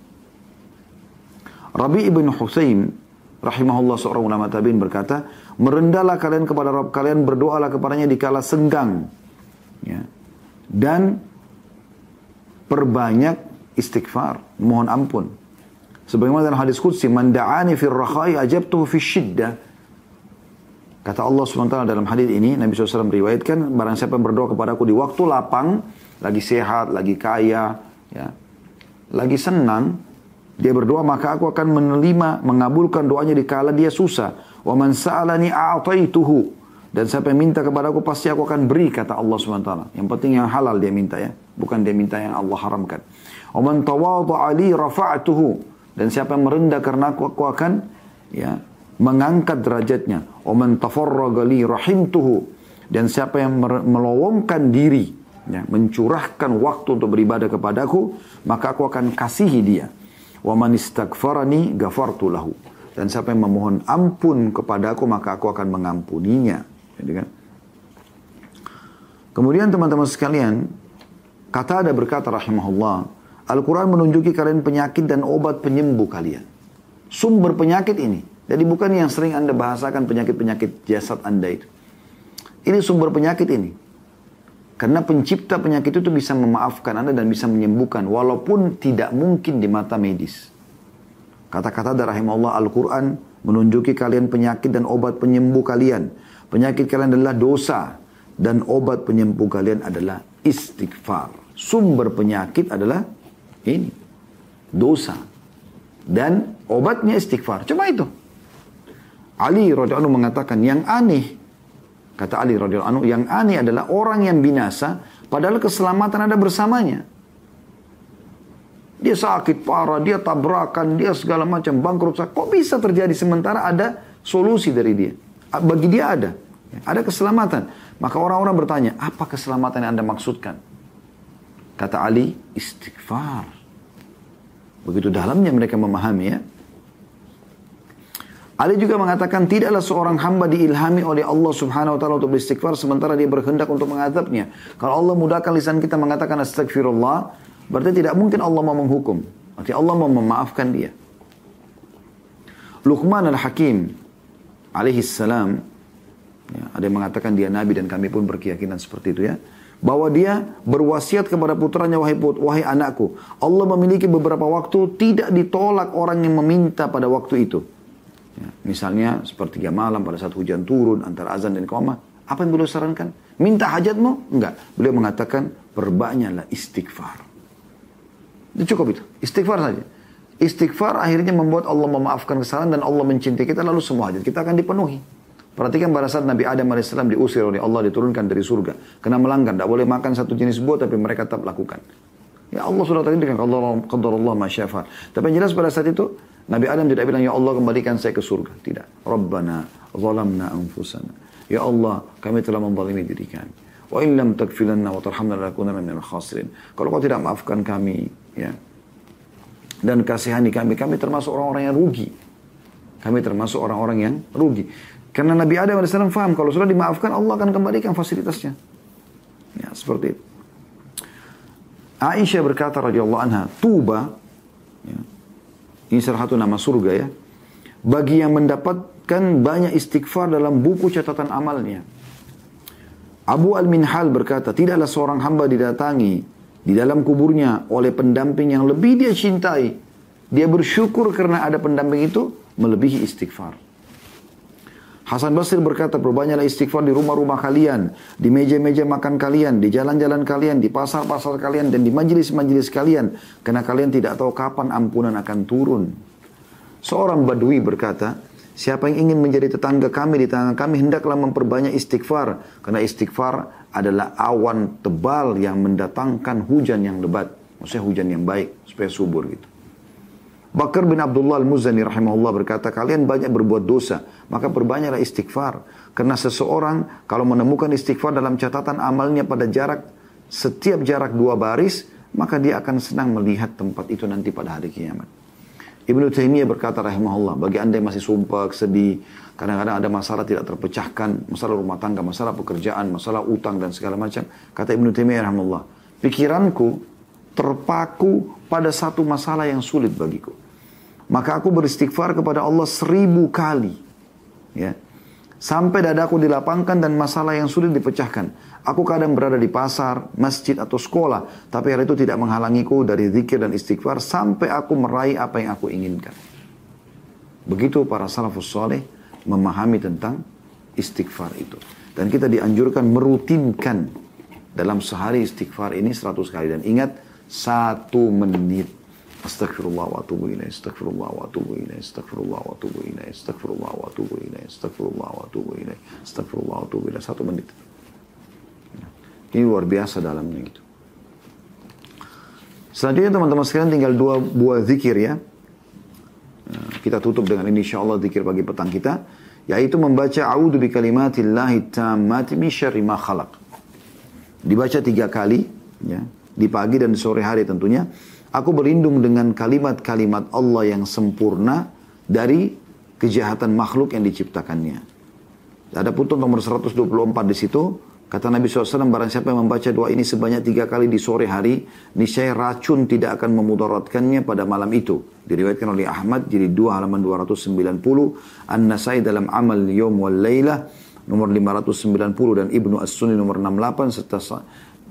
Rabi ibn Husain, rahimahullah seorang ulama tabi'in berkata, Merendahlah kalian kepada Rabb kalian, berdoalah kepadanya di kala senggang. Ya. Dan perbanyak istighfar, mohon ampun. Sebagaimana dalam hadis Qudsi, Man da'ani fir rakhai ajabtuhu fi syiddah. Kata Allah SWT dalam hadis ini, Nabi SAW meriwayatkan, barang siapa yang berdoa kepadaku di waktu lapang, lagi sehat, lagi kaya, ya, lagi senang, dia berdoa maka aku akan menerima, mengabulkan doanya di kala dia susah. Wa man sa'alani a'taituhu. Dan siapa yang minta kepada aku pasti aku akan beri kata Allah SWT. Yang penting yang halal dia minta ya. Bukan dia minta yang Allah haramkan. Wa man tawadha'a li. Dan siapa yang merendah karena aku, aku akan ya mengangkat derajatnya. Wa man tafarraga li rahimtuhu. Dan siapa yang melowongkan diri, ya, mencurahkan waktu untuk beribadah kepadaku, maka aku akan kasihi dia. Wa man istaghfarani ghafartu. Dan siapa yang memohon ampun kepadaku maka aku akan mengampuninya. Jadi kan? Kemudian teman-teman sekalian, kata ada berkata rahimahullah, Al-Quran menunjuki kalian penyakit dan obat penyembuh kalian. Sumber penyakit ini. Jadi bukan yang sering anda bahasakan penyakit-penyakit jasad anda itu. Ini sumber penyakit ini. Karena pencipta penyakit itu bisa memaafkan anda dan bisa menyembuhkan. Walaupun tidak mungkin di mata medis. Kata-kata dari rahimahullah Al-Quran menunjuki kalian penyakit dan obat penyembuh kalian. Penyakit kalian adalah dosa. Dan obat penyembuh kalian adalah istighfar. Sumber penyakit adalah ini. Dosa. Dan obatnya istighfar. Cuma itu. Ali radhiyallahu mengatakan yang aneh. Kata Ali radhiyallahu yang aneh adalah orang yang binasa padahal keselamatan ada bersamanya. Dia sakit parah, dia tabrakan, dia segala macam bangkrut. Kok bisa terjadi sementara ada solusi dari dia? Bagi dia ada. Ada keselamatan. Maka orang-orang bertanya, apa keselamatan yang Anda maksudkan? Kata Ali, istighfar. Begitu dalamnya mereka memahami ya. Ali juga mengatakan tidaklah seorang hamba diilhami oleh Allah subhanahu wa ta'ala untuk beristighfar sementara dia berkehendak untuk mengadabnya. Kalau Allah mudahkan lisan kita mengatakan astagfirullah, Berarti tidak mungkin Allah mau menghukum. Berarti Allah mau memaafkan dia. Luqman al-Hakim alaihi salam ya, ada yang mengatakan dia nabi dan kami pun berkeyakinan seperti itu ya bahwa dia berwasiat kepada putranya wahai put, wahai anakku Allah memiliki beberapa waktu tidak ditolak orang yang meminta pada waktu itu ya, misalnya sepertiga malam pada saat hujan turun antara azan dan koma apa yang beliau sarankan minta hajatmu enggak beliau mengatakan perbanyaklah istighfar itu cukup itu. Istighfar saja. Istighfar akhirnya membuat Allah memaafkan kesalahan dan Allah mencintai kita lalu semua hajat kita akan dipenuhi. Perhatikan pada saat Nabi Adam AS diusir oleh Allah diturunkan dari surga. Kena melanggar, tidak boleh makan satu jenis buah tapi mereka tetap lakukan. Ya Allah sudah takdirkan qadar Allah masyafa. Tapi yang jelas pada saat itu Nabi Adam tidak bilang ya Allah kembalikan saya ke surga. Tidak. Rabbana zalamna anfusana. Ya Allah kami telah menzalimi diri kami. Wa in lam takfir lana wa tarhamna lanakunanna minal khasirin. Kalau kau tidak maafkan kami ya dan kasihani kami, kami termasuk orang-orang yang rugi. Kami termasuk orang-orang yang rugi. Karena Nabi Adam AS faham kalau sudah dimaafkan Allah akan kembalikan fasilitasnya. Ya, seperti itu. Aisyah berkata radhiyallahu anha, Tuba, ya, ini salah satu nama surga ya, bagi yang mendapatkan banyak istighfar dalam buku catatan amalnya. Abu Al-Minhal berkata, tidaklah seorang hamba didatangi di dalam kuburnya oleh pendamping yang lebih dia cintai. Dia bersyukur karena ada pendamping itu melebihi istighfar. Hasan Basri berkata, perbanyaklah istighfar di rumah-rumah kalian, di meja-meja makan kalian, di jalan-jalan kalian, di pasar-pasar kalian, dan di majelis-majelis kalian. Karena kalian tidak tahu kapan ampunan akan turun. Seorang badui berkata, siapa yang ingin menjadi tetangga kami di tangan kami, hendaklah memperbanyak istighfar. Karena istighfar adalah awan tebal yang mendatangkan hujan yang lebat. Maksudnya hujan yang baik, supaya subur gitu. Bakar bin Abdullah al-Muzani rahimahullah berkata, kalian banyak berbuat dosa, maka perbanyaklah istighfar. Karena seseorang kalau menemukan istighfar dalam catatan amalnya pada jarak, setiap jarak dua baris, maka dia akan senang melihat tempat itu nanti pada hari kiamat. Ibnu Taimiyah berkata rahimahullah, bagi anda yang masih sumpah, sedih, kadang-kadang ada masalah tidak terpecahkan, masalah rumah tangga, masalah pekerjaan, masalah utang dan segala macam. Kata Ibnu Taimiyah rahimahullah, pikiranku terpaku pada satu masalah yang sulit bagiku. Maka aku beristighfar kepada Allah seribu kali. Ya. Sampai dadaku dilapangkan dan masalah yang sulit dipecahkan. Aku kadang berada di pasar, masjid atau sekolah. Tapi hal itu tidak menghalangiku dari zikir dan istighfar sampai aku meraih apa yang aku inginkan. Begitu para salafus soleh memahami tentang istighfar itu. Dan kita dianjurkan merutinkan dalam sehari istighfar ini seratus kali. Dan ingat, satu menit. Astagfirullah wa atubu ilaih, astagfirullah wa atubu ilaih, astagfirullah wa atubu ilaih, astagfirullah wa atubu ilaih, astagfirullah wa atubu ilaih, astagfirullah wa atubu ilaih. Satu menit. Ini luar biasa dalamnya gitu. Selanjutnya teman-teman sekalian tinggal dua buah zikir ya. Kita tutup dengan ini insya Allah zikir bagi petang kita. Yaitu membaca A'udhu bi kalimatillahi tammati min syarri ma khalaq. Dibaca tiga kali. Ya di pagi dan sore hari tentunya. Aku berlindung dengan kalimat-kalimat Allah yang sempurna dari kejahatan makhluk yang diciptakannya. Ada putun nomor 124 di situ. Kata Nabi SAW, barang siapa yang membaca doa ini sebanyak tiga kali di sore hari, niscaya racun tidak akan memudaratkannya pada malam itu. Diriwayatkan oleh Ahmad, jadi 2 halaman 290. An-Nasai dalam amal yom wal laylah, nomor 590 dan Ibnu As-Sunni nomor 68 serta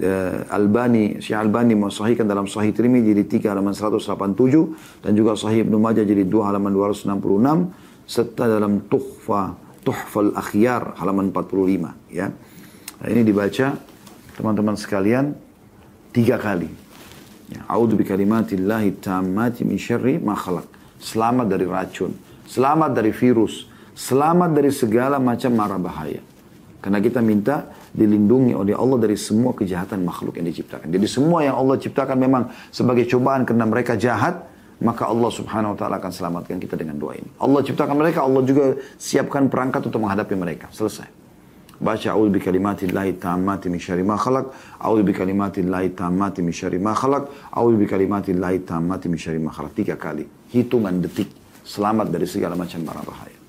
uh, Albani, Syekh Albani mensahihkan dalam Sahih Tirmidzi di 3 halaman 187 dan juga Sahih Ibnu Majah jadi 2 halaman 266 serta dalam Tuhfa Tuhfal Akhyar halaman 45 ya. Nah, ini dibaca teman-teman sekalian tiga kali. Ya, A'udzu bikalimatillahi tammati min syarri ma khalaq. Selamat dari racun, selamat dari virus, selamat dari segala macam mara bahaya. Karena kita minta dilindungi oleh Allah dari semua kejahatan makhluk yang diciptakan. Jadi semua yang Allah ciptakan memang sebagai cobaan karena mereka jahat, maka Allah subhanahu wa ta'ala akan selamatkan kita dengan doa ini. Allah ciptakan mereka, Allah juga siapkan perangkat untuk menghadapi mereka. Selesai. Baca a'udzu bi kalimatillahi tammati min syarri ma khalaq, a'udzu bi kalimatillahi tammati min syarri ma khalaq, a'udzu bi kalimatillahi min syarri ma khalaq. Tiga kali. Hitungan detik. Selamat dari segala macam barang bahaya.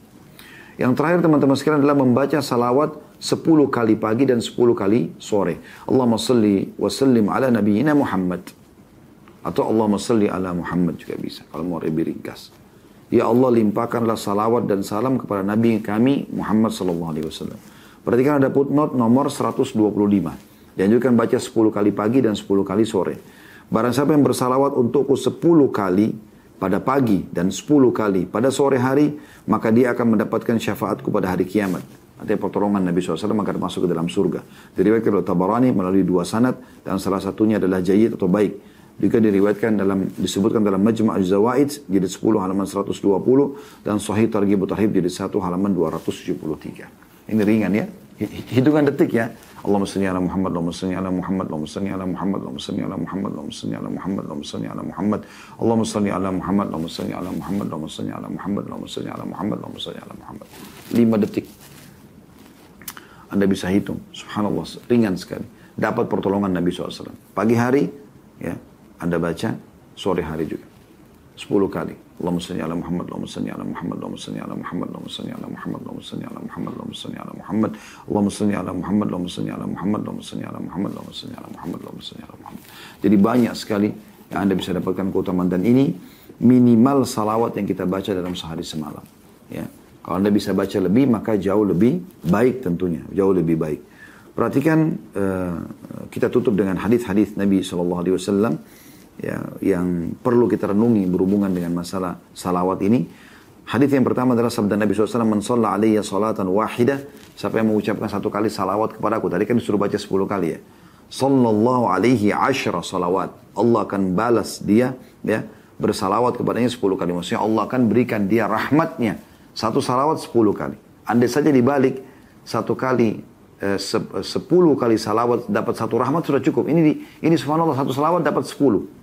Yang terakhir teman-teman sekalian adalah membaca salawat 10 kali pagi dan 10 kali sore. Allahumma salli wa sallim ala nabiyyina Muhammad. Atau Allahumma salli ala Muhammad juga bisa. Kalau mau lebih ringkas. Ya Allah limpahkanlah salawat dan salam kepada Nabi kami Muhammad sallallahu alaihi wasallam. Perhatikan ada footnote nomor 125. Dianjurkan baca 10 kali pagi dan 10 kali sore. Barang siapa yang bersalawat untukku 10 kali, pada pagi dan 10 kali pada sore hari, maka dia akan mendapatkan syafaatku pada hari kiamat. Artinya pertolongan Nabi SAW agar masuk ke dalam surga. Diriwayatkan oleh Tabarani melalui dua sanad dan salah satunya adalah jayid atau baik. Juga diriwayatkan dalam disebutkan dalam Majma' Az-Zawaid jilid 10 halaman 120 dan Sahih Targhib Tarhib jilid 1 halaman 273. Ini ringan ya. Hitungan detik ya. Allahumma salli ala Muhammad, Allahumma salli ala Muhammad, Allahumma salli ala Muhammad, Allahumma salli ala Muhammad, Allahumma salli ala Muhammad, Allahumma salli ala Muhammad, Allahumma salli ala Muhammad, Allahumma salli ala Muhammad, Allahumma salli ala Muhammad, Allahumma salli ala Muhammad. Lima detik. Anda bisa hitung. Subhanallah, ringan sekali. Dapat pertolongan Nabi SAW. Pagi hari, ya, anda baca sore hari juga. Sepuluh kali. Salli ala Muhammad, Allahumma salli ala Muhammad, Allahumma salli ala Muhammad, Allahumma salli ala Muhammad, Allahumma salli ala Muhammad, Allahumma salli ala Muhammad, Allahumma salli ala Muhammad, Allahumma salli ala Muhammad, Allahumma salli ala Muhammad, Allahumma salli ala Muhammad, Allahumma salli Muhammad. Jadi banyak sekali yang Anda bisa dapatkan keutamaan dan ini minimal salawat yang kita baca dalam sehari semalam. Ya. Kalau Anda bisa baca lebih maka jauh lebih baik tentunya, jauh lebih baik. Perhatikan uh, kita tutup dengan hadis-hadis Nabi saw ya, yang perlu kita renungi berhubungan dengan masalah salawat ini. Hadis yang pertama adalah sabda Nabi SAW, Man salla alaiya salatan wahidah, siapa yang mengucapkan satu kali salawat kepada aku. Tadi kan disuruh baca sepuluh kali ya. Sallallahu alaihi asyra salawat. Allah akan balas dia ya bersalawat kepadanya sepuluh kali. Maksudnya Allah akan berikan dia rahmatnya. Satu salawat sepuluh kali. Andai saja dibalik satu kali eh, sepuluh kali salawat dapat satu rahmat sudah cukup. Ini di, ini subhanallah satu salawat dapat sepuluh.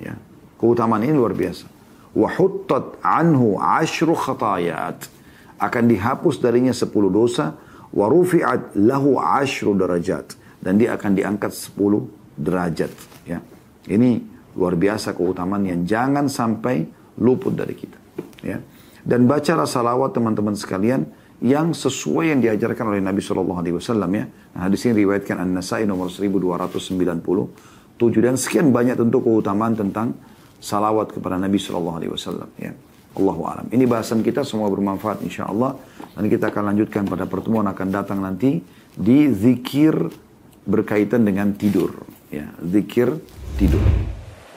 Ya. Keutamaan ini luar biasa. Wahuttat anhu ashru khatayat. Akan dihapus darinya sepuluh dosa. Warufi'at lahu ashru derajat. Dan dia akan diangkat sepuluh derajat. Ya. Ini luar biasa keutamaan yang jangan sampai luput dari kita. Ya. Dan bacalah salawat teman-teman sekalian yang sesuai yang diajarkan oleh Nabi Shallallahu Alaihi Wasallam ya. Nah, di sini riwayatkan An Nasai nomor 1290 tujuh dan sekian banyak tentu keutamaan tentang salawat kepada Nabi Shallallahu Alaihi Wasallam. Ya. Allahu alam. Ini bahasan kita semua bermanfaat insya Allah dan kita akan lanjutkan pada pertemuan akan datang nanti di zikir berkaitan dengan tidur. Ya, zikir tidur.